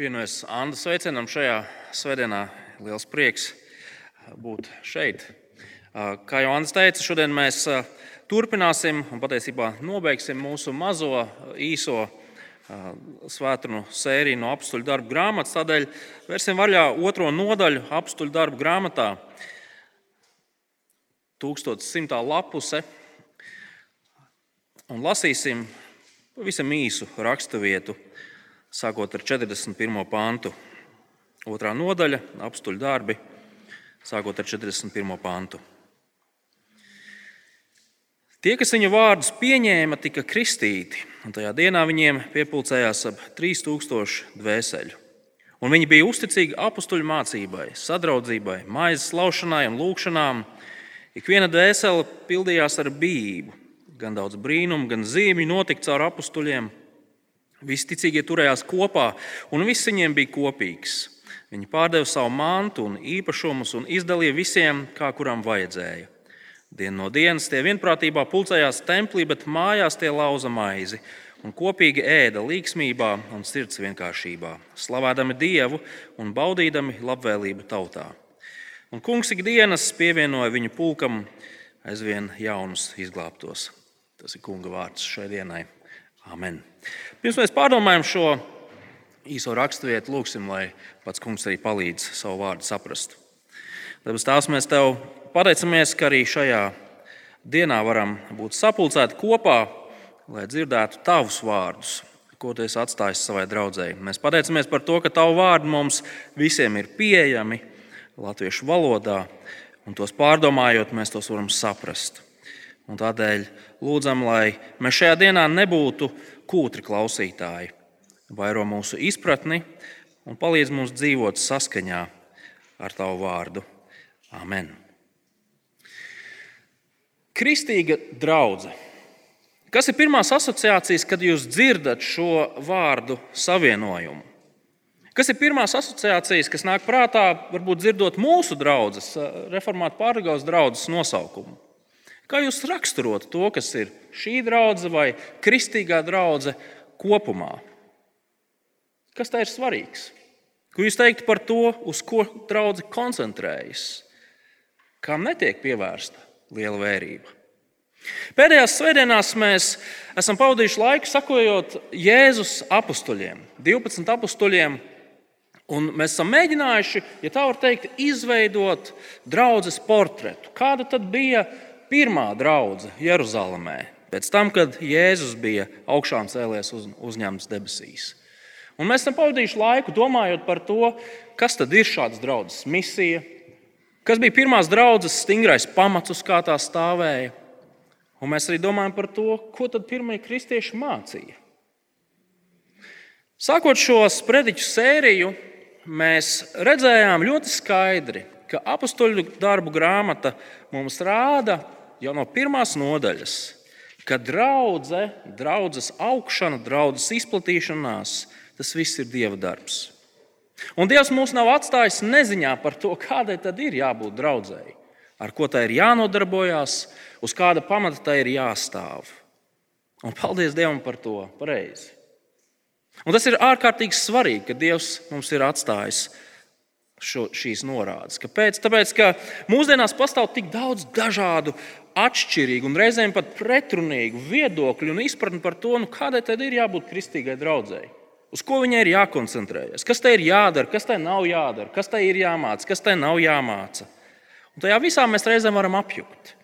Pievienojos Anna sveicienam šajā svētdienā. Liels prieks būt šeit. Kā jau Anna teica, šodien mēs turpināsim un patiesībā nobeigsim mūsu mazo īso svētdienu sēriju no apstuļu darbu grāmatas. Tādēļ vērsim vaļā otro nodaļu apstuļu darbu grāmatā. 1100 lapuse un lasīsim pavisam īsu raksturvietu sākot ar 41. pāntu. Otrā nodaļa - apstuļu darbi, sākot ar 41. pāntu. Tie, kas viņa vārdus pieņēma, tika kristīti, un tajā dienā viņiem piepildījās ap 3000 dvēseļu. Un viņi bija uzticīgi apstuļu mācībai, sadraudzībai, maizes laušanai un lūgšanām. Ik viena dvēsele pildījās ar bijību. Gan daudz brīnumu, gan zīmju notika caur apstuļiem. Visi ticīgie turējās kopā, un viss viņiem bija kopīgs. Viņi pārdeva savu mantu un īpašumus un izdalīja visiem, kā kuram vajadzēja. Dienu no dienas tie vienprātībā pulcējās templī, bet mājās tie lauza maizi un kopīgi ēda līgsmībā un sirds vienkāršībā, slavādami Dievu un baudīdami labvēlību tautā. Un kungs ikdienas pievienoja viņu pulkam aizvien jaunus izglābtos. Tas ir kunga vārds šai dienai. Amen. Pirms mēs pārdomājam šo īso raksturvietu, lūgsim, lai pats kungs arī palīdz savu vārdu saprast. Tāpēc tās mēs tev pateicamies, ka arī šajā dienā varam būt sapulcēti kopā, lai dzirdētu tavus vārdus, ko tu esi atstājis savai draudzēji. Mēs pateicamies par to, ka tavu vārdu mums visiem ir pieejami latviešu valodā, un tos pārdomājot, mēs tos varam saprast. Un tādēļ lūdzam, lai mēs šajā dienā nebūtu kūtri klausītāji, vairo mūsu izpratni un palīdz mums dzīvot saskaņā ar Tavu vārdu. Amen. Kristīga draudzene. Kas ir pirmās asociācijas, kad jūs dzirdat šo vārdu savienojumu? Kas ir pirmās asociācijas, kas nāk prātā, varbūt dzirdot mūsu draugas, reformāta pārgājas draugas nosaukumu? Kā jūs raksturotu to, kas ir šī draudzene vai kristīgā draudzene kopumā? Kas tā ir svarīgs? Ko jūs teiktu par to, uz ko draudzene koncentrējas? Kam netiek pievērsta liela vērība? Pēdējās svētdienās mēs esam pavadījuši laiku sakojot Jēzus apstuļiem, 12 apstuļiem. Un mēs esam mēģinājuši, ja tā var teikt, izveidot draudzes portretu. Kāda tad bija pirmā draudzene Jeruzalemē, pēc tam, kad Jēzus bija augšām cēlies uz, uzņemts debesīs. Un mēs esam pavadījuši laiku domājot par to, kas tad ir šādas draudzes misija, kas bija pirmās draudzes stingrais pamats, uz kā tā stāvēja. Un mēs arī domājam par to, ko tad pirmie kristieši mācīja. Sākot šo sprediķu sēriju, mēs redzējām ļoti skaidri, ka apakstoļu darbu grāmata mums rāda jau no pirmās nodaļas, ka draudzē, draudzes augšana, draudzes izplatīšanās, tas viss ir Dieva darbs. Un Dievs mūs nav atstājis neziņā par to, kādai tad ir jābūt draudzēji, ar ko tai ir jānodarbojas, uz kāda pamata tai ir jāstāv. Un paldies Dievam par to pareizi. Un tas ir ārkārtīgi svarīgi, ka Dievs mums ir atstājis šo, šīs norādes. Kāpēc? Tāpēc, ka mūsdienās pastāv tik daudz dažādu atšķirīgu un reizēm pat pretrunīgu viedokļu un izpratni par to, nu, kādai tad ir jābūt kristīgai draudzēji. Uz ko viņai ir jākoncentrējas, kas tai ir jādara, kas tai nav jādara, kas tai ir jāmāca, kas tai nav jāmāca. Un tajā visā mēs reizēm varam apjukt.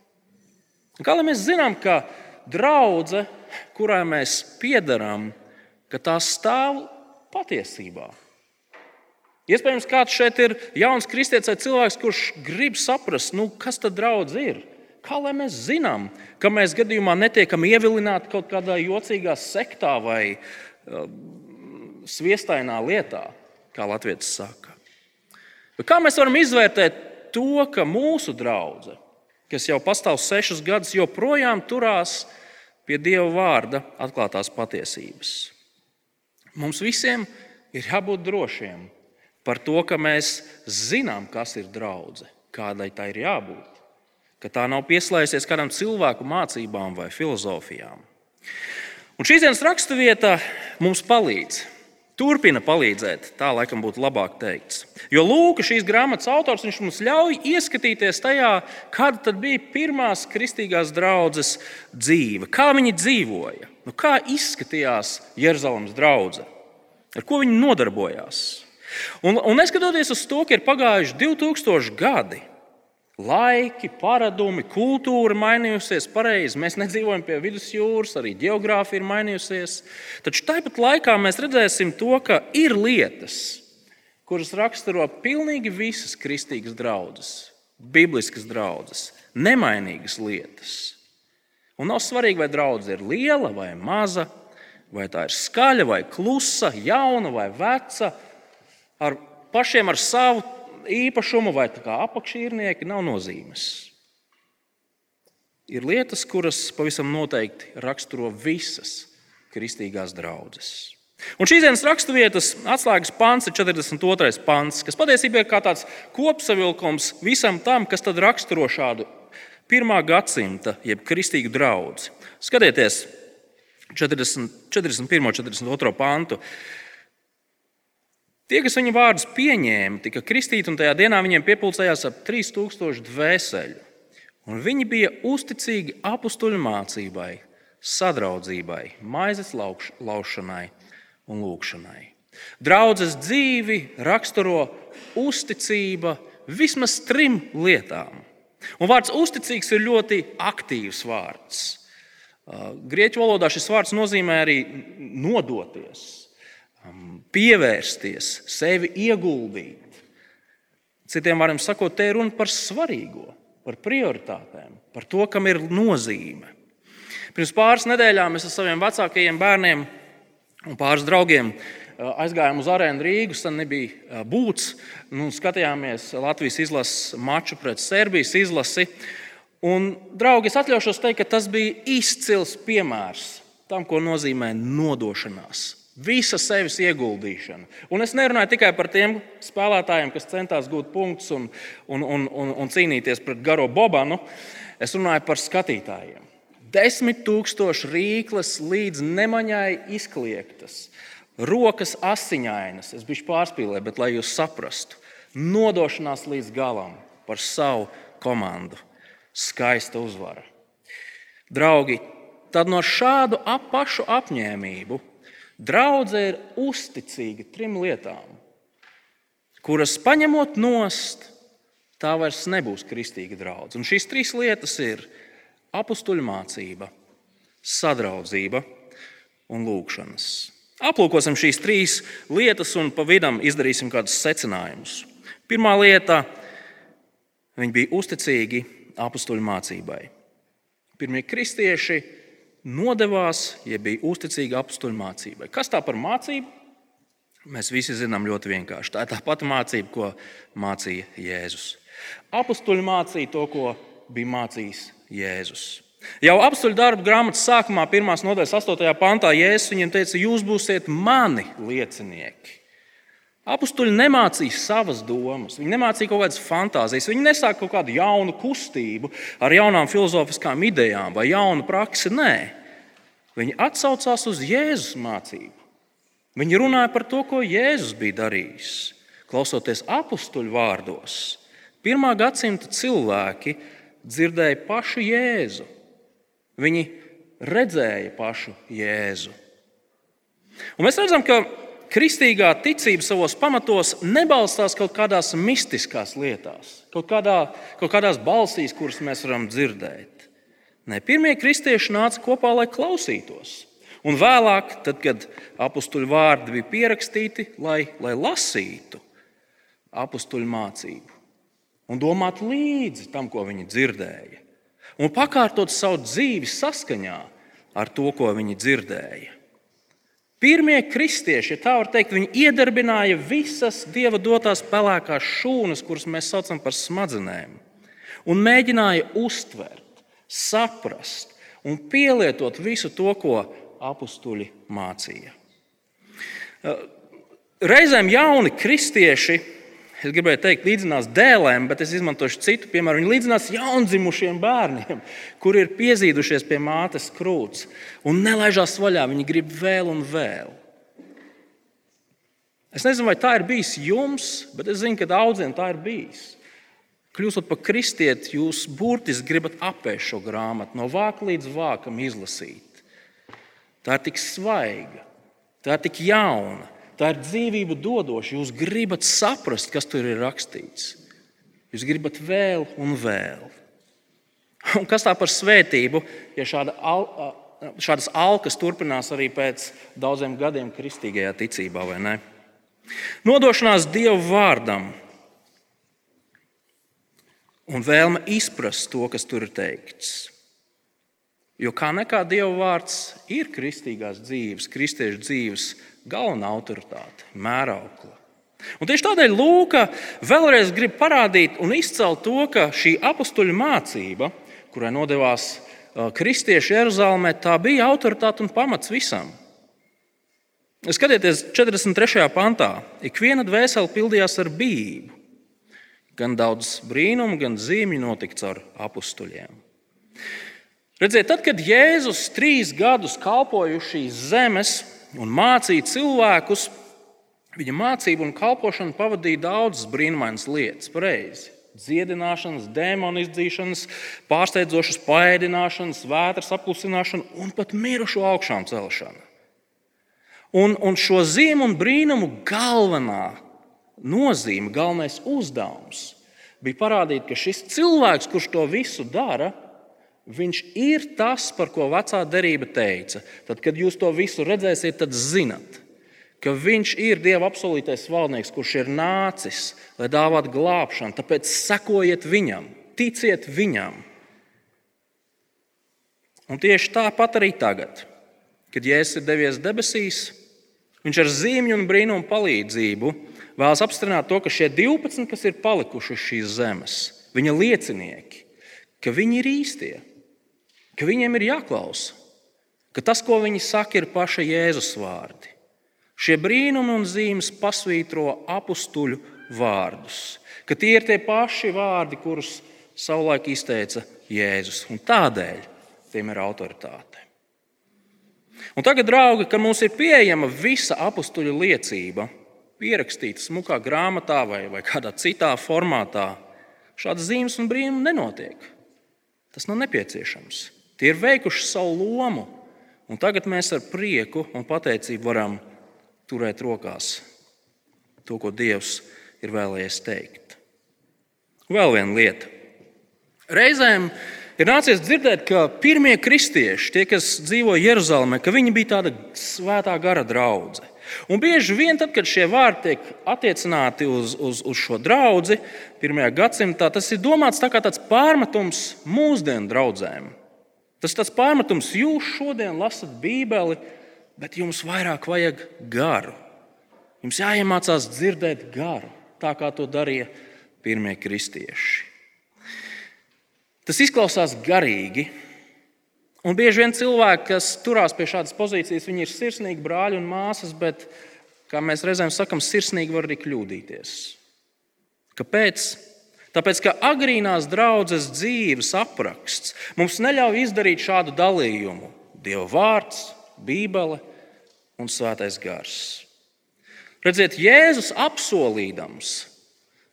Kā lai mēs zinām, ka draudzene, kurai mēs piedarām, ka tā stāv patiesībā? Iespējams, kāds šeit ir jauns kristietis vai cilvēks, kurš grib saprast, nu, kas tad draudz ir. Kā lai mēs zinām, ka mēs gadījumā netiekam ievilināti kaut kādā jocīgā sektā vai uh, sviestainā lietā, kā Latvijas saka? Bet kā mēs varam izvērtēt to, ka mūsu draudzene, kas jau pastāv sešus gadus, joprojām turās pie Dieva vārda atklātās patiesības? Mums visiem ir jābūt drošiem par to, ka mēs zinām, kas ir draudzene, kādai tai ir jābūt ka tā nav pieslēgusies kādam cilvēku mācībām vai filozofijām. Un šīs dienas raksturvieta mums palīdz. Turpina palīdzēt, tā laikam būtu labāk teikts. Jo Lūka, šīs grāmatas autors, mums ļauj ieskatīties tajā, kāda bija pirmās kristīgās draudzes dzīve, kā viņi dzīvoja, nu, kā izskatījās Jeruzalemes draudzene, ar ko viņi nodarbojās. Un, un neskatoties uz to, ka ir pagājuši 2000 gadi, Laiki, paradumi, kultūra mainījusies pareizi. Mēs nedzīvojam pie vidusjūras, arī geogrāfija ir mainījusies. Taču tāpat laikā mēs redzēsim to, ka ir lietas, kuras raksturo pilnīgi visas kristīgas draudzes, bibliskas draudzes, nemainīgas lietas. Un nav svarīgi, vai draudzene ir liela vai maza, vai tā ir skaļa vai klusa, jauna vai veca, ar pašiem ar savu īpašumu vai apakšīrnieki nav nozīmes. Ir lietas, kuras pavisam noteikti raksturo visas kristīgās draudzes. Un šīs dienas raksturvietas atslēgas pants ir 42. pants, kas patiesībā ir kā tāds kopsavilkums visam tam, kas raksturo šādu pirmā gadsimta, jeb kristīgu draugu. Skatieties, 40, 41. un 42. pantu. Tie, kas viņa vārdus pieņēma, tika kristīti, un tajā dienā viņiem piepildījās ap 3000 dvēseli. Un viņi bija uzticīgi apstuļu mācībai, sadraudzībai, maizes laušanai un lūkšanai. Draudzes dzīvi raksturo uzticība vismaz trim lietām. Un vārds uzticīgs ir ļoti aktīvs vārds. Grieķu valodā šis vārds nozīmē arī nodoties, pievērsties, sevi ieguldīt. Citiem vārdiem sakot, te ir runa par svarīgo, par prioritātēm, par to, kam ir nozīme. Pirms pāris nedēļām es ar saviem vecākajiem bērniem un pāris draugiem uh, aizgājām uz arēnu Rīgas. Tad nebija uh, būts. Nu, skatījāmies Latvijas izlases maču pret Serbijas izlasi. Un, draugi, es atļaušos teikt, ka tas bija izcils piemērs tam, ko nozīmē nodošanās, Visa sevis ieguldīšana. Un es nerunāju tikai par tiem spēlētājiem, kas centās gūt punktus un, un, un, un, un cīnīties pret garo bobanu. Es runāju par skatītājiem. Desmit tūkstoši rīkles līdz nemaņai izkliegtas, rokas asiņainas. Es biju pārspīlējis, bet lai jūs saprastu, nodošanās līdz galam par savu komandu. Skaista uzvara. Draugi, tad no šādu ap pašu apņēmību Draudzē ir uzticīga trim lietām, kuras paņemot nost, tā vairs nebūs kristīga draudzene. Un šīs trīs lietas ir apakstuļu mācība, sadraudzība un lūkšanas. Aplūkosim šīs trīs lietas un pa vidam izdarīsim kādus secinājumus. Pirmā lieta - viņi bija uzticīgi apakstuļu mācībai. Pirmie kristieši nodevās, ja bija uzticīga apstuļu mācībai. Kas tā par mācību? Mēs visi zinām ļoti vienkārši. Tā ir tā pati mācība, ko mācīja Jēzus. Apstuļi mācīja to, ko bija mācījis Jēzus. Jau apstuļu darbu grāmatas sākumā, 1. nodaļas 8. pantā, Jēzus viņiem teica, jūs būsiet mani liecinieki. Apstuļi nemācīja savas domas, viņi nemācīja kaut kādas fantāzijas, viņi nesāka kaut kādu jaunu kustību ar jaunām filozofiskām idejām vai jaunu praksi. Nē, viņi atsaucās uz Jēzus mācību. Viņi runāja par to, ko Jēzus bija darījis. Klausoties apstuļu vārdos, pirmā gadsimta cilvēki dzirdēja pašu Jēzu. Viņi redzēja pašu Jēzu. Un mēs redzam, ka kristīgā ticība savos pamatos nebalstās kaut kādās mistiskās lietās, kaut, kādā, kaut kādās balsīs, kuras mēs varam dzirdēt. Nē, pirmie kristieši nāca kopā, lai klausītos. Un vēlāk, tad, kad apakstuļu vārdi bija pierakstīti, lai, lai lasītu apakstuļu mācību un domātu līdzi tam, ko viņi dzirdēja, un pakārtot savu dzīvi saskaņā ar to, ko viņi dzirdēja. Pirmie kristieši, ja tā var teikt, viņi iedarbināja visas dieva dotās pelēkās šūnas, kuras mēs saucam par smadzenēm, un mēģināja uztvert, saprast un pielietot visu to, ko apstuļi mācīja. Reizēm jauni kristieši es gribēju teikt, līdzinās dēlēm, bet es izmantošu citu piemēru. Viņi līdzinās jaundzimušiem bērniem, kuri ir piezīdušies pie mātes krūts un nelaižās vaļā. Viņi grib vēl un vēl. Es nezinu, vai tā ir bijis jums, bet es zinu, ka daudziem tā ir bijis. Kļūstot par kristieti, jūs burtiski gribat apēst šo grāmatu, no vāka līdz vākam izlasīt. Tā ir tik svaiga, tā ir tik jauna, tā ir dzīvību dodoša. Jūs gribat saprast, kas tur ir rakstīts. Jūs gribat vēl un vēl. Un kas tā par svētību, ja šāda, šādas alkas turpinās arī pēc daudziem gadiem kristīgajā ticībā, vai ne? Nodošanās Dieva vārdam un vēlme izprast to, kas tur ir teikts. Jo kā nekā Dieva vārds ir kristīgās dzīves, kristiešu dzīves galvenā autoritāte, mēraukla. Un tieši tādēļ Lūka vēlreiz grib parādīt un izcelt to, ka šī apakstuļu mācība, kurai nodevās kristieši Jeruzalemē, tā bija autoritāte un pamats visam. Skatieties, 43. pantā, ik viena dvēsele pildījās ar bību. Gan daudz brīnumu, gan zīmju notika caur apstuļiem. Redziet, tad, kad Jēzus trīs gadus kalpoja šīs zemes un mācīja cilvēkus, viņa mācību un kalpošanu pavadīja daudzas brīnumainas lietas. Pareizi. Dziedināšanas, dēmonu izdzīšanas, pārsteidzošas paēdināšanas, vētras apklusināšana un pat mirušo augšām celšana. Un, un šo zīmu un brīnumu galvenā nozīme, galvenais uzdevums bija parādīt, ka šis cilvēks, kurš to visu dara, viņš ir tas, par ko vecā derība teica. Tad, kad jūs to visu redzēsiet, tad zinat, ka viņš ir Dieva apsolītais valdnieks, kurš ir nācis, lai dāvātu glābšanu. Tāpēc sekojiet viņam, ticiet viņam. Un tieši tāpat arī tagad, kad Jēzus ir devies debesīs, viņš ar zīmju un brīnumu palīdzību vēlas apstiprināt to, ka šie 12, kas ir palikuši uz šīs zemes, viņa liecinieki, ka viņi ir īstie, ka viņiem ir jāklausa, ka tas, ko viņi saka, ir paša Jēzus vārdi. Šie brīnumi un zīmes pasvītro apstuļu vārdus, ka tie ir tie paši vārdi, kurus savulaik izteica Jēzus, un tādēļ tiem ir autoritāte. Un tagad, draugi, kad mums ir pieejama visa apstuļu liecība, pierakstīta smukā grāmatā vai, vai kādā citā formātā, šādas zīmes un brīnumi nenotiek. Tas nav nepieciešams. Tie ir veikuši savu lomu, un tagad mēs ar prieku un pateicību varam turēt rokās to, ko Dievs ir vēlējies teikt. Vēl viena lieta. Reizēm ir nācies dzirdēt, ka pirmie kristieši, tie, kas dzīvo Jeruzalemē, bija tāda svētā gara draudzene. Un bieži vien, tad, kad šie vārdi tiek attiecināti uz, uz, uz šo draugu, pirmajā gadsimtā, tas ir domāts tā kā tāds pārmetums mūsdienu draugiem. Tas ir tāds pārmetums, jūs šodien lasat Bībeli, bet jums vairāk vajag garu. Jums jāiemācās dzirdēt garu, tā kā to darīja pirmie kristieši. Tas izklausās garīgi, Un bieži vien cilvēki, kas turās pie šādas pozīcijas, viņi ir sirsnīgi brāļi un māsas, bet, kā mēs reizēm sakām, sirsnīgi var arī kļūdīties. Kāpēc? Tāpēc, ka agrīnās draudzes dzīves apraksts mums neļauj izdarīt šādu dalījumu. Dieva vārds, Bībele un Svētais gars. Redziet, Jēzus apsolīdams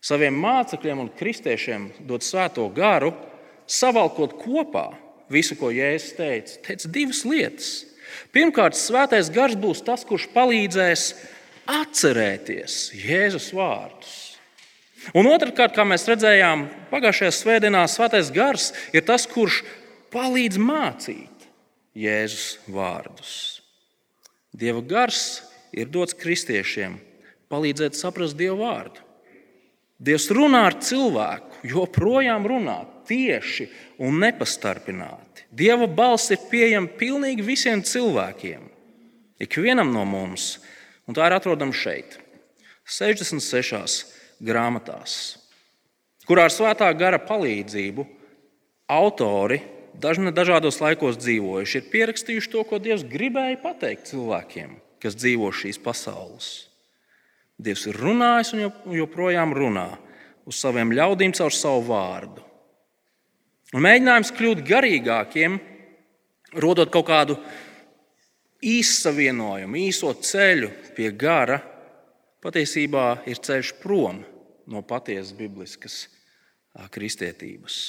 saviem mācekļiem un kristiešiem dot svēto garu, savalkot kopā visu, ko Jēzus teica, teica divas lietas. Pirmkārt, svētais gars būs tas, kurš palīdzēs atcerēties Jēzus vārdus. Un otrkārt, kā mēs redzējām pagājušajā svētdienā, svētais gars ir tas, kurš palīdz mācīt Jēzus vārdus. Dieva gars ir dots kristiešiem palīdzēt saprast Dieva vārdu. Dievs runā ar cilvēku, joprojām runā tieši un nepastarpināti. Dieva balss ir pieejama pilnīgi visiem cilvēkiem, ikvienam no mums, un tā ir atrodama šeit, 66 grāmatās, kurā ar svētā gara palīdzību autori dažādos laikos dzīvojuši, ir pierakstījuši to, ko Dievs gribēja pateikt cilvēkiem, kas dzīvo šīs pasaules. Dievs ir runājis un joprojām runā uz saviem ļaudīm caur savu vārdu. Un mēģinājums kļūt garīgākiem, rodot kaut kādu īsavienojumu, īso ceļu pie gara, patiesībā ir ceļš prom no patiesas bibliskas kristietības.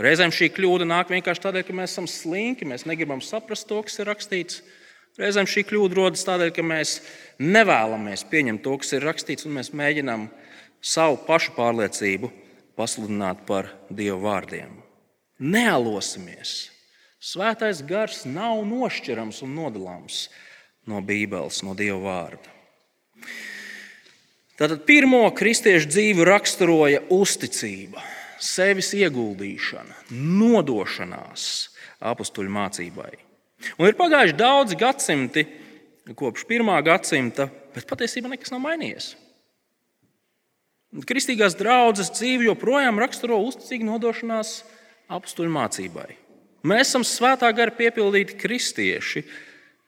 Reizēm šī kļūda nāk vienkārši tādēļ, ka mēs esam slinki, mēs negribam saprast to, kas ir rakstīts. Reizēm šī kļūda rodas tādēļ, ka mēs nevēlamies pieņemt to, kas ir rakstīts, un mēs mēģinām savu pašu pārliecību pasludināt par Dieva vārdiem. Nealosimies! Svētais gars nav nošķirams un nodalāms no Bībeles, no Dieva vārda. Tātad pirmo kristiešu dzīvi raksturoja uzticība, sevis ieguldīšana, nodošanās apakstuļu mācībai. Un ir pagājuši daudzi gadsimti, kopš pirmā gadsimta, bet patiesībā nekas nav mainījies. Kristīgās draudzes dzīve joprojām raksturo uzticīgu nodošanās apakstuļu mācībai. Mēs esam svētā gara piepildīti kristieši,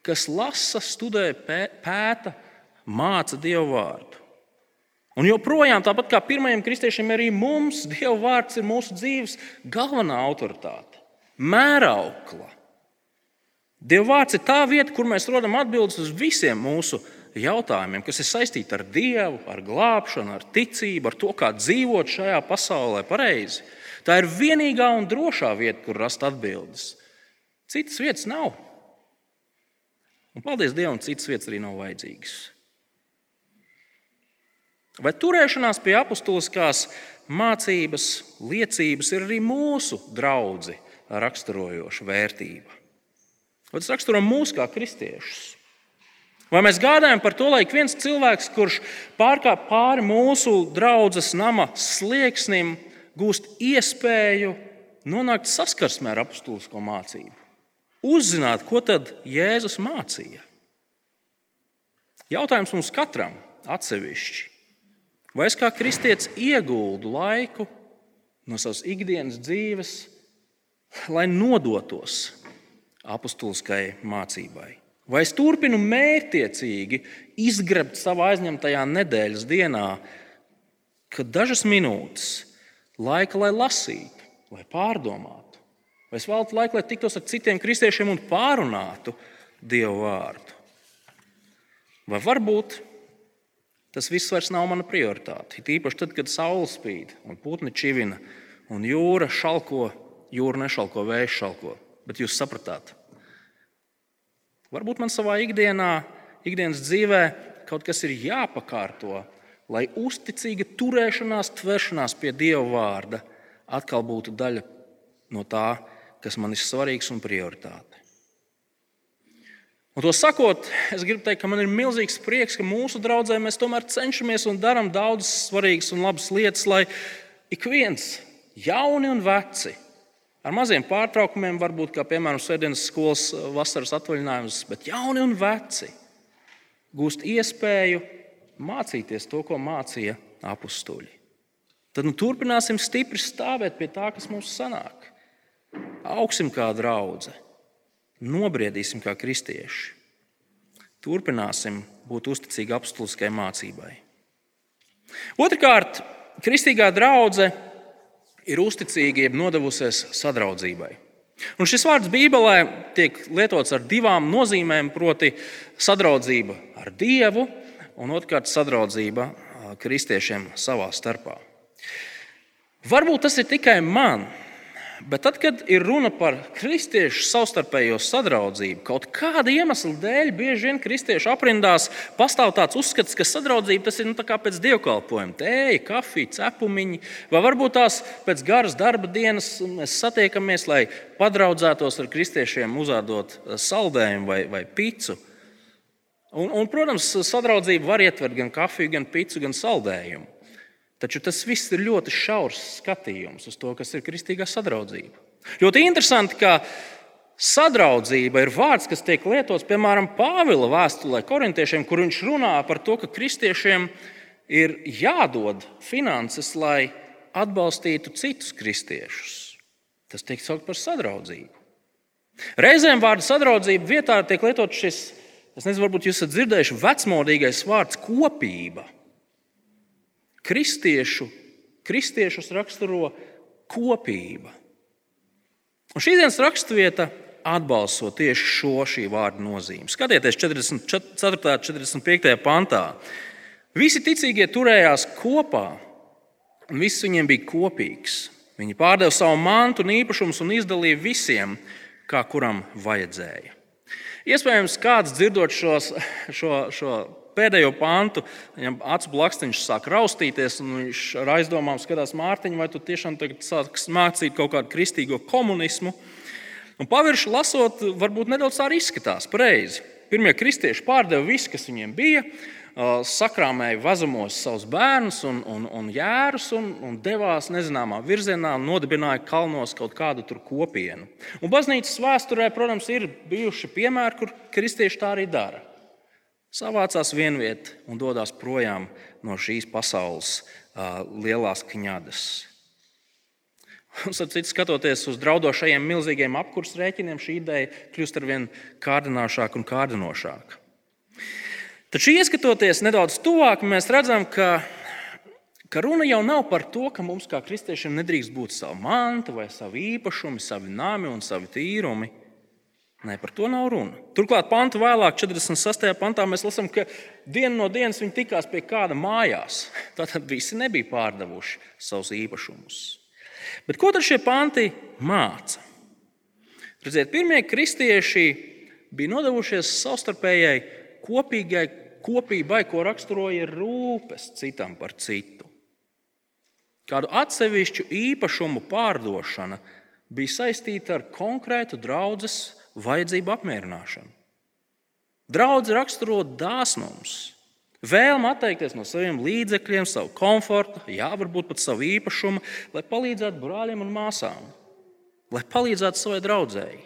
kas lasa, studē, pēta, māca Dievu vārdu. Un joprojām, tāpat kā pirmajiem kristiešiem, arī mums Dieva vārds ir mūsu dzīves galvenā autoritāte, mēraukla. Dieva vārds ir tā vieta, kur mēs rodam atbildes uz visiem mūsu jautājumiem, kas ir saistīti ar Dievu, ar glābšanu, ar ticību, ar to, kā dzīvot šajā pasaulē pareizi. Tā ir vienīgā un drošā vieta, kur rast atbildes. Citas vietas nav. Un, paldies Dievam, citas vietas arī nav vajadzīgas. Vai turēšanās pie apustuliskās mācības, liecības ir arī mūsu draugi raksturojoša vērtība? Vai tas raksturo mūs kā kristiešus? Vai mēs gādājam par to, lai ik viens cilvēks, kurš pārkāpj pāri mūsu draudzes nama slieksnim, gūst iespēju nonākt saskarsmē ar apstulisko mācību? uzzināt, ko tad Jēzus mācīja. Jautājums mums katram atsevišķi. Vai es kā kristietis ieguldu laiku no savas ikdienas dzīves, lai nodotos apustuliskai mācībai? Vai es turpinu mērķiecīgi izgrebt savā aizņemtajā nedēļas dienā, kad dažas minūtes laika, lai lasītu, lai pārdomātu? Vai es veltu laiku, lai tiktos ar citiem kristiešiem un pārunātu Dievu vārdu? Vai varbūt tas viss vairs nav mana prioritāte? It īpaši tad, kad saule spīd un putni čivina un jūra šalko, jūra nešalko, vējš šalko. Bet jūs sapratāt, varbūt man savā ikdienā, ikdienas dzīvē kaut kas ir jāpakārto, lai uzticīga turēšanās, tvēršanās pie Dieva vārda atkal būtu daļa no tā, kas man ir svarīgs un prioritāte. Un to sakot, es gribu teikt, ka man ir milzīgs prieks, ka mūsu draugzē mēs tomēr cenšamies un darām daudzas svarīgas un labas lietas, lai ik viens, jauni un veci, ar maziem pārtraukumiem, varbūt kā piemēram Sēdienas skolas vasaras atvaļinājums, bet jauni un veci gūst iespēju mācīties to, ko mācīja apstuļi. Tad nu, turpināsim stipri stāvēt pie tā, kas mums sanāk augsim kā draugi, nobriedīsim kā kristieši, turpināsim būt uzticīgi apstuliskai mācībai. Otrakārt, kristīgā draudzene ir uzticīga, jeb nodevusies sadraudzībai. Un šis vārds Bībelē tiek lietots ar divām nozīmēm, proti, sadraudzība ar Dievu un otrkārt sadraudzība kristiešiem savā starpā. Varbūt tas ir tikai man, Bet tad, kad ir runa par kristiešu savstarpējo sadraudzību, kaut kāda iemesla dēļ, bieži vien kristiešu aprindās pastāv tāds uzskats, ka sadraudzība tas ir nu, pēc dievkalpojuma, tēja, kafija, cepumiņi, vai varbūt tās pēc garas darba dienas mēs satiekamies, lai padraudzētos ar kristiešiem, uzādot saldējumu vai, vai picu. Un, un, protams, sadraudzība var ietvert gan kafiju, gan picu, gan saldējumu. Taču tas viss ir ļoti šaurs skatījums uz to, kas ir kristīgā sadraudzība. Ļoti interesanti, ka sadraudzība ir vārds, kas tiek lietots piemēram Pāvila vēstulē korintiešiem, kur viņš runā par to, ka kristiešiem ir jādod finanses, lai atbalstītu citus kristiešus. Tas tiek saukt par sadraudzību. Reizēm vārdu sadraudzību vietā tiek lietots šis, es nezinu, varbūt jūs esat dzirdējuši, vecmodīgais vārds kopība kristiešu, kristiešus raksturo kopība. Un šī dienas raksturvieta atbalsto tieši šo šī vārda nozīmi. Skatieties, 44. un 45. pantā. Visi ticīgie turējās kopā, un viss viņiem bija kopīgs. Viņi pārdeva savu mantu un īpašumus un izdalīja visiem, kā kuram vajadzēja. Iespējams, kāds dzirdot šos, šo, šo pēdējo pantu, viņam acu blakstiņš sāk raustīties, un viņš ar aizdomām skatās Mārtiņu, vai tu tiešām sāksi mācīt kaut kādu kristīgo komunismu. Un pavirši lasot, varbūt nedaudz tā arī izskatās pareizi. Pirmie kristieši pārdeva visu, kas viņiem bija, sakrāmēja vazumos savus bērnus un, un, un jērus un, un devās nezināmā virzienā un nodibināja kalnos kaut kādu kopienu. Un baznīcas vēsturē, protams, ir bijuši piemēri, kur kristieši tā arī dara. Savācās vienviet un dodas projām no šīs pasaules uh, lielās kņadas. Un, citu, skatoties uz draudošajiem milzīgiem apkursu rēķiniem, šī ideja kļūst ar vien kārdinošāka un kārdinošāka. Taču, ieskatoties nedaudz tuvāk, mēs redzam, ka, ka runa jau nav par to, ka mums kā kristiešiem nedrīkst būt sava manta, vai savi īpašumi, savi nami un savi tīrumi. Nē, par to nav runa. Turklāt, panta vēlāk, 46. pantā, mēs lasām, ka dienu no dienas viņi tikās pie kāda mājās. Tātad visi nebija pārdevuši savus īpašumus. Bet ko tad šie panti māca? Redziet, pirmie kristieši bija nodevušies savstarpējai kopīgai kopībai, ko raksturoja rūpes citam par citu. Kādu atsevišķu īpašumu pārdošana bija saistīta ar konkrētu draudzes vajadzību apmierināšanu. Draudz raksturo dāsnums, vēlme atteikties no saviem līdzekļiem, savu komfortu, jā, varbūt pat savu īpašumu, lai palīdzētu brāļiem un māsām, lai palīdzētu savai draudzēji.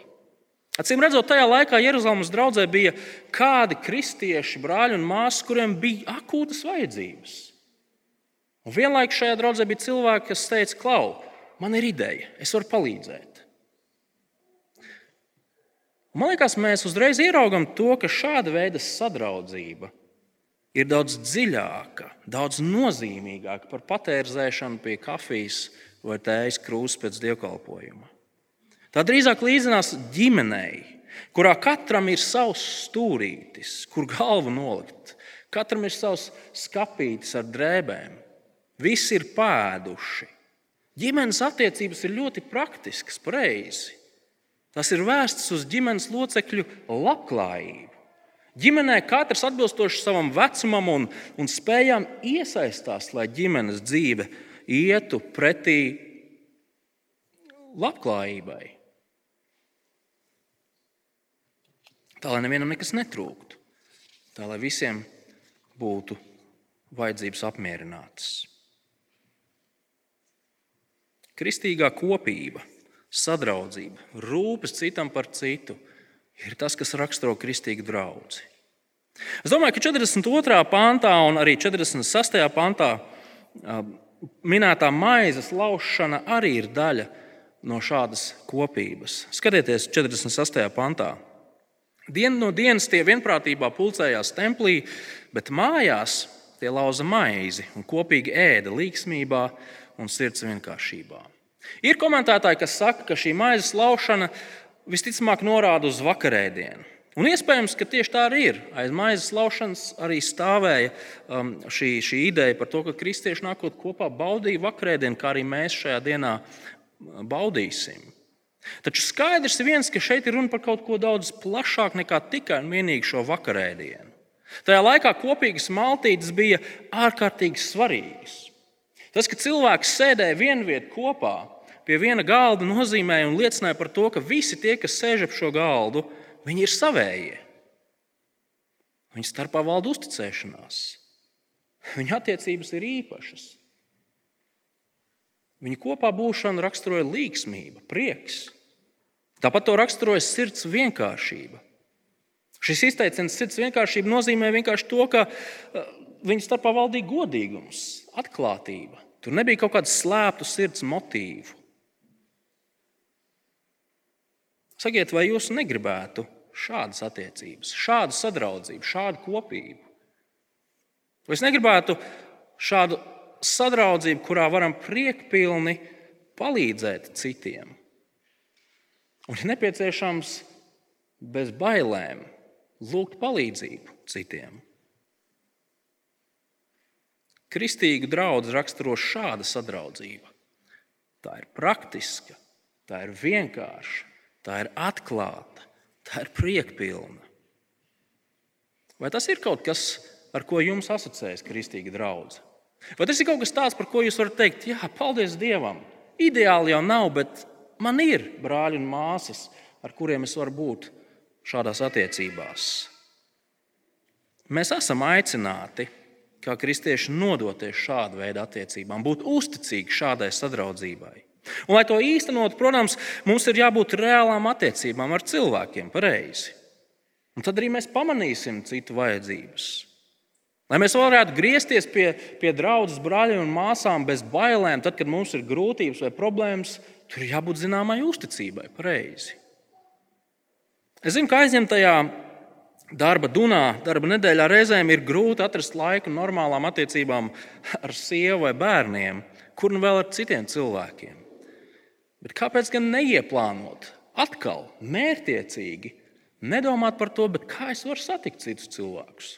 Acīm redzot, tajā laikā Jeruzalemes draudzē bija kādi kristieši, brāļi un māsas, kuriem bija akūtas vajadzības. Un vienlaikus šajā draudzē bija cilvēki, kas teica, Klau, man ir ideja, es varu palīdzēt. Man liekas, mēs uzreiz ieraugam to, ka šāda veida sadraudzība ir daudz dziļāka, daudz nozīmīgāka par patērzēšanu pie kafijas vai tējas krūzes pēc dievkalpojuma. Tā drīzāk līdzinās ģimenei, kurā katram ir savs stūrītis, kur galvu nolikt. Katram ir savs skāpītis ar drēbēm. Visi ir pēduši. Ģimenes attiecības ir ļoti praktiskas, pareizi. Tas ir vērsts uz ģimenes locekļu labklājību. Ģimenē katrs atbilstoši savam vecumam un, un spējām iesaistās, lai ģimenes dzīve ietu pretī labklājībai. Tā lai nevienam nekas netrūktu, tā lai visiem būtu vajadzības apmierinātas. Kristīgā kopība, sadraudzība, rūpes citam par citu ir tas, kas raksturo kristīgu draugu. Es domāju, ka 42. pantā un arī 46. pantā minētā maizes laušana arī ir daļa no šādas kopības. Skatieties, 48. pantā. Dienu no dienas tie vienprātībā pulcējās templī, bet mājās tie lauza maizi un kopīgi ēda līgsmībā un sirds vienkāršībā. Ir komentētāji, kas saka, ka šī maizes laušana visticamāk norāda uz vakarēdienu. Un iespējams, ka tieši tā arī ir. Aiz maizes laušanas arī stāvēja um, šī, šī ideja par to, ka kristieši nākot kopā baudīja vakarēdienu, kā arī mēs šajā dienā baudīsim. Taču skaidrs ir viens, ka šeit ir runa par kaut ko daudz plašāku nekā tikai un vienīgi šo vakarēdienu. Tajā laikā kopīgas maltītes bija ārkārtīgi svarīgas. Tas, ka cilvēks sēdēja vienvietā kopā pie viena galda, nozīmēja un liecināja par to, ka visi tie, kas sēž ap šo galdu, viņi ir savējie. Viņu starpā valda uzticēšanās. Viņu attiecības ir īpašas. Viņa kopā būšanu raksturoja līgsmība, prieks. Tāpat to raksturoja sirds vienkāršība. Šis izteiciens sirds vienkāršība nozīmē vienkārši to, ka eh, viņa starpā valdīja godīgums, atklātība. Tur nebija kaut kāda slēpta sirds motīvu. Sakiet, vai jūs negribētu šādas attiecības, šādu sadraudzību, šādu kopību? Vai es negribētu šādu sadraudzību, kurā varam priekpilni palīdzēt citiem. Un, ja nepieciešams, bez bailēm lūgt palīdzību citiem. Kristīgu draugu raksturo šāda sadraudzība. Tā ir praktiska, tā ir vienkārša, tā ir atklāta, tā ir priekpilna. Vai tas ir kaut kas, ar ko jums asociējas kristīga draudzene? Vai tas ir kaut kas tāds, par ko jūs varat teikt, jā, paldies Dievam? Ideāli jau nav, bet man ir brāļi un māsas, ar kuriem es varu būt šādās attiecībās. Mēs esam aicināti, kā kristieši, nodoties šādu veidu attiecībām, būt uzticīgi šādai sadraudzībai. Un, lai to īstenot, protams, mums ir jābūt reālām attiecībām ar cilvēkiem, pareizi. Un tad arī mēs pamanīsim citu vajadzības. Lai mēs varētu griezties pie, pie draudzes brāļiem un māsām bez bailēm, tad, kad mums ir grūtības vai problēmas, tur ir jābūt zināmai uzticībai, pareizi. Es zinu, ka aizņemtajā darba dunā, darba nedēļā reizēm ir grūti atrast laiku normālām attiecībām ar sievu vai bērniem, kur nu vēl ar citiem cilvēkiem. Bet kāpēc gan neieplānot atkal mērķiecīgi, nedomāt par to, kā es varu satikt citus cilvēkus?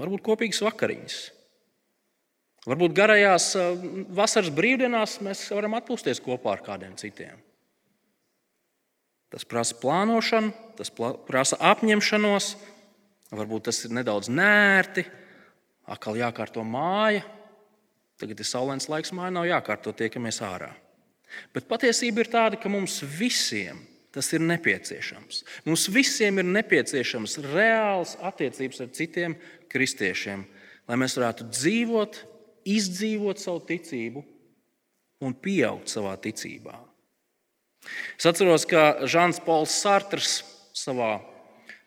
varbūt kopīgas vakariņas. Varbūt garajās eh, vasaras brīvdienās mēs varam atpūsties kopā ar kādiem citiem. Tas prasa plānošanu, tas prasa apņemšanos, varbūt tas ir nedaudz nērti, atkal jākārto māja. Tagad ir saulains laiks, māja nav jākārto, tiekamies ārā. Bet patiesība ir tāda, ka mums visiem tas ir nepieciešams. Mums visiem ir nepieciešams reāls attiecības ar citiem kristiešiem, lai mēs varētu dzīvot, izdzīvot savu ticību un pieaugt savā ticībā. Es atceros, ka Žants Pauls Sartrs savā,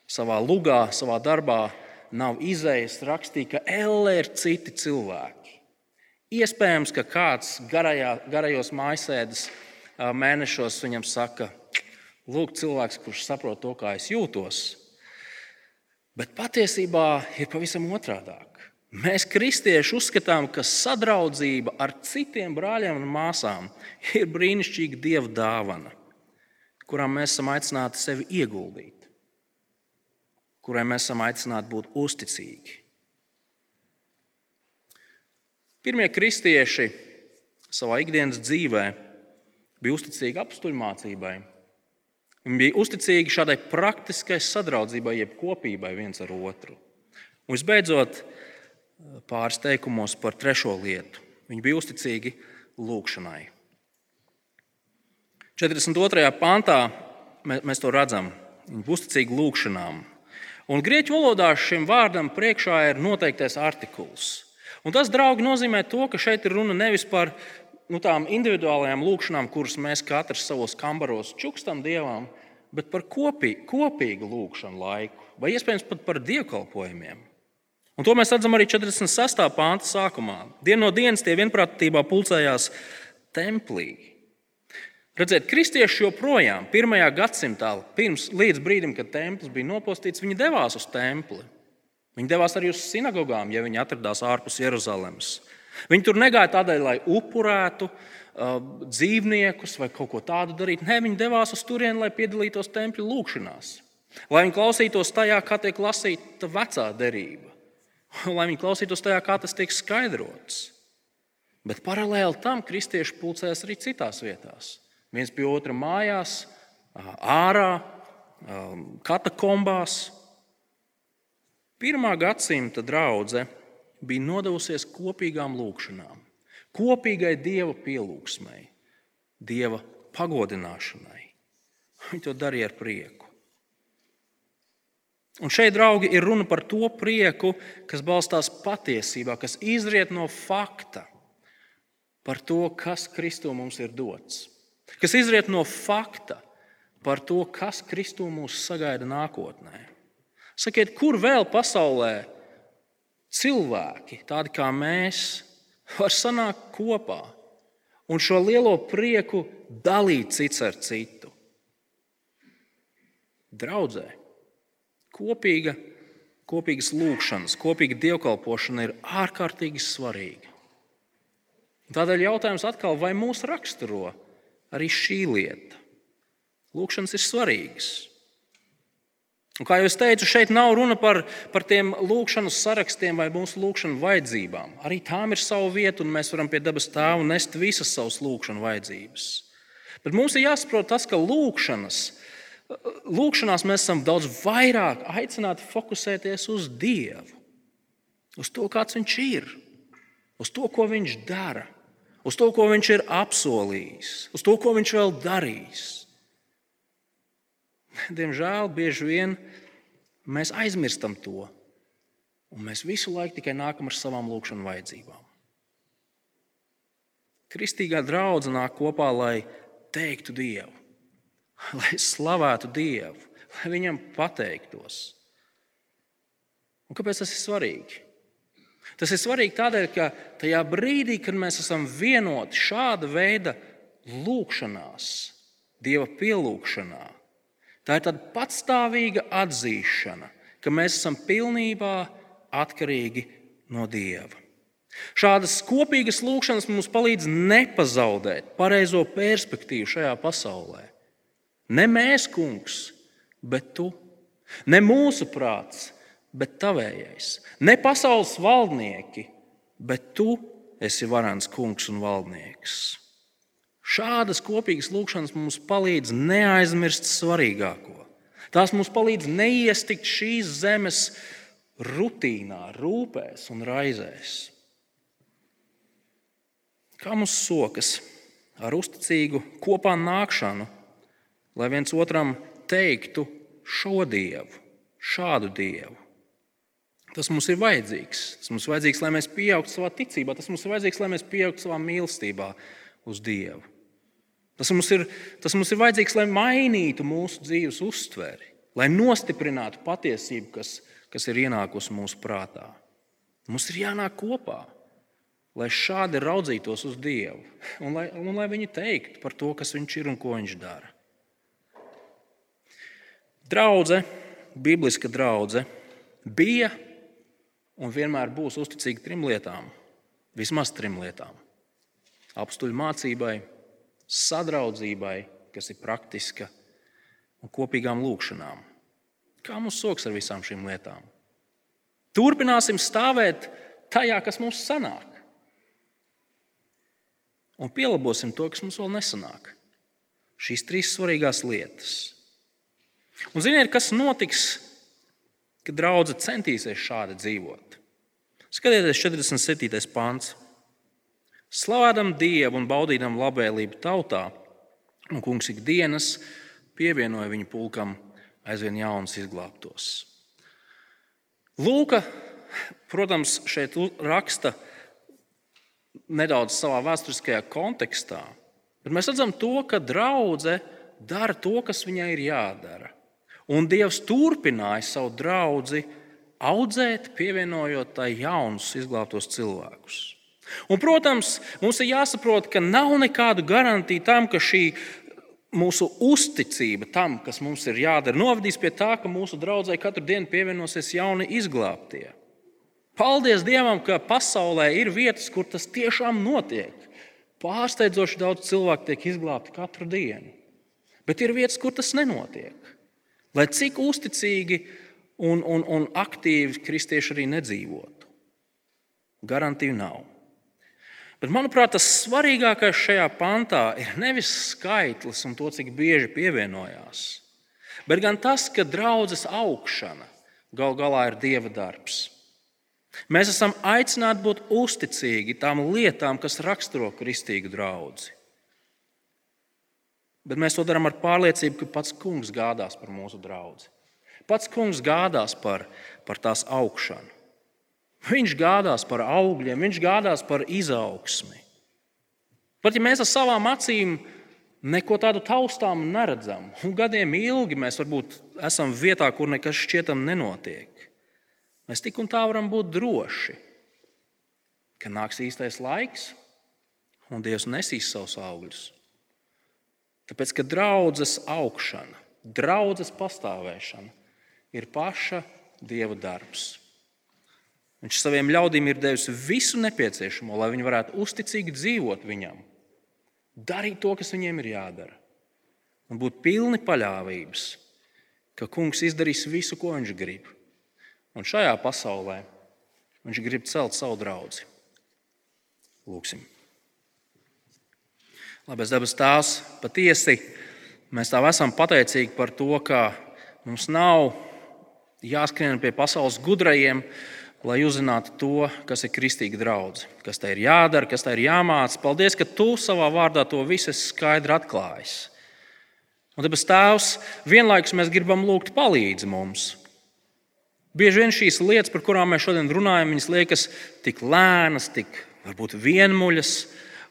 savā lugā, savā darbā nav izējis rakstīja, ka elle ir citi cilvēki. Iespējams, ka kāds garajā, garajos mājasēdes mēnešos viņam saka, lūk, cilvēks, kurš saprot to, kā es jūtos, Bet patiesībā ir pavisam otrādāk. Mēs, kristieši, uzskatām, ka sadraudzība ar citiem brāļiem un māsām ir brīnišķīga dieva dāvana, kurām mēs esam aicināti sevi ieguldīt, kurai mēs esam aicināti būt uzticīgi. Pirmie kristieši savā ikdienas dzīvē bija uzticīgi apstuļu mācībai, Viņi bija uzticīgi šādai praktiskai sadraudzībai, jeb kopībai viens ar otru. Un visbeidzot, pāris teikumos par trešo lietu. Viņi bija uzticīgi lūgšanai. 42. pāntā mēs to redzam. Viņi bija uzticīgi lūgšanām. Un grieķu valodā šim vārdam priekšā ir noteiktais artikuls. Un tas, draugi, nozīmē to, ka šeit ir runa nevis par nu, tām individuālajām lūkšanām, kuras mēs katrs savos kambaros čukstam dievam, bet par kopī, kopīgu lūkšanu laiku, vai iespējams pat par dievkalpojumiem. Un to mēs redzam arī 46. pānta sākumā. Dienu no dienas tie vienprātībā pulcējās templī. Redziet, kristieši joprojām pirmajā gadsimtā, pirms līdz brīdim, kad templis bija nopostīts, viņi devās uz templi. Viņi devās arī uz sinagogām, ja viņi atradās ārpus Jeruzalemes. Viņi tur negāja tādēļ, lai upurētu uh, dzīvniekus vai kaut ko tādu darītu. Nē, viņi devās uz turieni, lai piedalītos tempļa lūgšanās, lai viņi klausītos tajā, kā tiek lasīta vecā derība, lai viņi klausītos tajā, kā tas tiek skaidrots. Bet paralēli tam kristieši pulcēs arī citās vietās. Viens pie otra mājās, ārā, katakombās. Pirmā gadsimta draudzene bija nodevusies kopīgām lūgšanām, kopīgai dieva pielūgsmai, dieva pagodināšanai. Viņi to darīja ar prieku. Un šeit, draugi, ir runa par to prieku, kas balstās patiesībā, kas izriet no fakta par to, kas Kristū mums ir dots. Kas izriet no fakta par to, kas Kristū mūs sagaida nākotnē. Sakiet, kur vēl pasaulē cilvēki, tādi kā mēs, var sanākt kopā un šo lielo prieku dalīt cits ar citu. Draudzē, kopīga, kopīgas lūkšanas, kopīga dievkalpošana ir ārkārtīgi svarīga. Tādēļ jautājums atkal, vai mūs raksturo arī šī lieta? Lūkšanas ir svarīgas. Un, kā jau teicu, šeit nav runa par, par tiem lūkšanas sarakstiem vai mūsu lūkšanas vajadzībām. Arī tām ir sava vieta, un mēs varam pie dabas tēva nest visas savas lūkšanas vajadzības. Bet mums ir jāsaprot tas, ka lūkšanas, lūkšanās mēs esam daudz vairāk aicināti fokusēties uz Dievu, uz to, kāds Viņš ir, uz to, ko Viņš dara, uz to, ko Viņš ir apsolījis, uz to, ko Viņš vēl darīs. Diemžēl bieži vien mēs aizmirstam to, un mēs visu laiku tikai nākam ar savām lūkšanas vajadzībām. Kristīgā draudzene nāk kopā, lai teiktu Dievu, lai slavētu Dievu, lai viņam pateiktos. Un kāpēc tas ir svarīgi? Tas ir svarīgi tādēļ, ka tajā brīdī, kad mēs esam vienoti šāda veida lūgšanās, Dieva pielūgšanā, Tā ir tāda patstāvīga atzīšana, ka mēs esam pilnībā atkarīgi no Dieva. Šādas kopīgas lūkšanas mums palīdz nepazaudēt pareizo perspektīvu šajā pasaulē. Ne mēs, kungs, bet tu. Ne mūsu prāts, bet tavējais. Ne pasaules valdnieki, bet tu esi varants kungs un valdnieks. Šādas kopīgas lūkšanas mums palīdz neaizmirst svarīgāko. Tās mums palīdz neiestikt šīs zemes rutīnā, rūpēs un raizēs. Kā mums sokas ar uzticīgu kopā nākšanu, lai viens otram teiktu šo dievu, šādu dievu? Tas mums ir vajadzīgs. Tas mums ir vajadzīgs, lai mēs pieaugtu savā ticībā, tas mums ir vajadzīgs, lai mēs pieaugtu savā mīlestībā uz Dievu. Tas mums, ir, tas mums ir vajadzīgs, lai mainītu mūsu dzīves uztveri, lai nostiprinātu patiesību, kas, kas ir ienākusi mūsu prātā. Mums ir jānāk kopā, lai šādi raudzītos uz Dievu un lai, un lai viņi teiktu par to, kas Viņš ir un ko Viņš dara. Draudze, bibliska draudzene, bija un vienmēr būs uzticīga trim lietām, vismaz trim lietām - apstuļu mācībai, sadraudzībai, kas ir praktiska, un kopīgām lūkšanām. Kā mums soks ar visām šīm lietām? Turpināsim stāvēt tajā, kas mums sanāk, un pielabosim to, kas mums vēl nesanāk. Šīs trīs svarīgās lietas. Un ziniet, kas notiks, kad draudzene centīsies šādi dzīvot? Skatieties, 47. pāns. Slavēdam Dievu un baudīdam labvēlību tautā, un kungs ikdienas pievienoja viņu pulkam aizvien jaunus izglābtos. Lūka, protams, šeit raksta nedaudz savā vēsturiskajā kontekstā, bet mēs redzam to, ka draudzene dara to, kas viņai ir jādara. Un Dievs turpināja savu draugu audzēt, pievienojot tai jaunus izglābtos cilvēkus. Un, protams, mums ir jāsaprot, ka nav nekādu garantiju tam, ka šī mūsu uzticība tam, kas mums ir jādara, novadīs pie tā, ka mūsu draugai katru dienu pievienosies jauni izglābtie. Paldies Dievam, ka pasaulē ir vietas, kur tas tiešām notiek. Pārsteidzoši daudz cilvēku tiek izglābti katru dienu. Bet ir vietas, kur tas nenotiek. Lai cik uzticīgi un, un, un aktīvi kristieši arī nedzīvotu, garantiju nav. Bet, manuprāt, tas svarīgākais šajā pantā ir nevis skaitlis un to, cik bieži pievienojās, bet gan tas, ka draudzes augšana gal galā ir dieva darbs. Mēs esam aicināti būt uzticīgi tām lietām, kas raksturo kristīgu draugu. Bet mēs to darām ar pārliecību, ka pats kungs gādās par mūsu draugu. Pats kungs gādās par, par tās augšanu. Viņš gādās par augļiem, viņš gādās par izaugsmi. Pat ja mēs ar savām acīm neko tādu taustām neredzam, un gadiem ilgi mēs varbūt esam vietā, kur nekas šķietam nenotiek, mēs tik un tā varam būt droši, ka nāks īstais laiks, un Dievs nesīs savus augļus. Tāpēc, ka draudzes augšana, draudzes pastāvēšana ir paša Dieva darbs. Viņš saviem ļaudīm ir devis visu nepieciešamo, lai viņi varētu uzticīgi dzīvot viņam, darīt to, kas viņiem ir jādara, un būt pilni paļāvības, ka kungs izdarīs visu, ko viņš grib. Un šajā pasaulē viņš grib celt savu draugu. Lūksim. Labais dabas tēvs, patiesi mēs tā esam pateicīgi par to, ka mums nav jāskrien pie pasaules gudrajiem, lai uzzinātu to, kas ir kristīga draudzene, kas tai ir jādara, kas tai ir jāmācās. Paldies, ka tu savā vārdā to visu skaidri atklājis. Un tāpēc, Tēvs, vienlaikus mēs gribam lūgt palīdzi mums. Bieži vien šīs lietas, par kurām mēs šodien runājam, liekas tik lēnas, tik varbūt vienmuļas,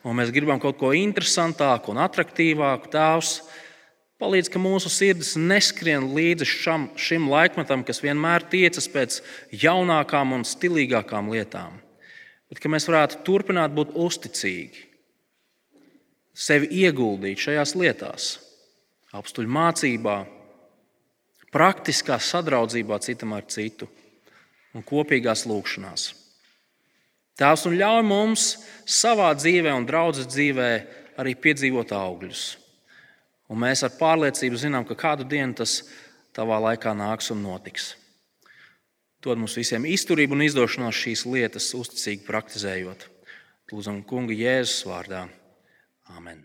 un mēs gribam kaut ko interesantāku un attraktīvāku. Tēvs, palīdz, ka mūsu sirdis neskrien līdzi šam, šim laikmetam, kas vienmēr tiecas pēc jaunākām un stilīgākām lietām, bet ka mēs varētu turpināt būt uzticīgi, sevi ieguldīt šajās lietās, apstuļu mācībā praktiskā sadraudzībā citam ar citu un kopīgās lūkšanās. Tēvs un ļauj mums savā dzīvē un draudzes dzīvē arī piedzīvot augļus. Un mēs ar pārliecību zinām, ka kādu dienu tas tavā laikā nāks un notiks. Dod mums visiem izturību un izdošanos šīs lietas uzticīgi praktizējot. Lūdzam, Kunga Jēzus vārdā. Amen.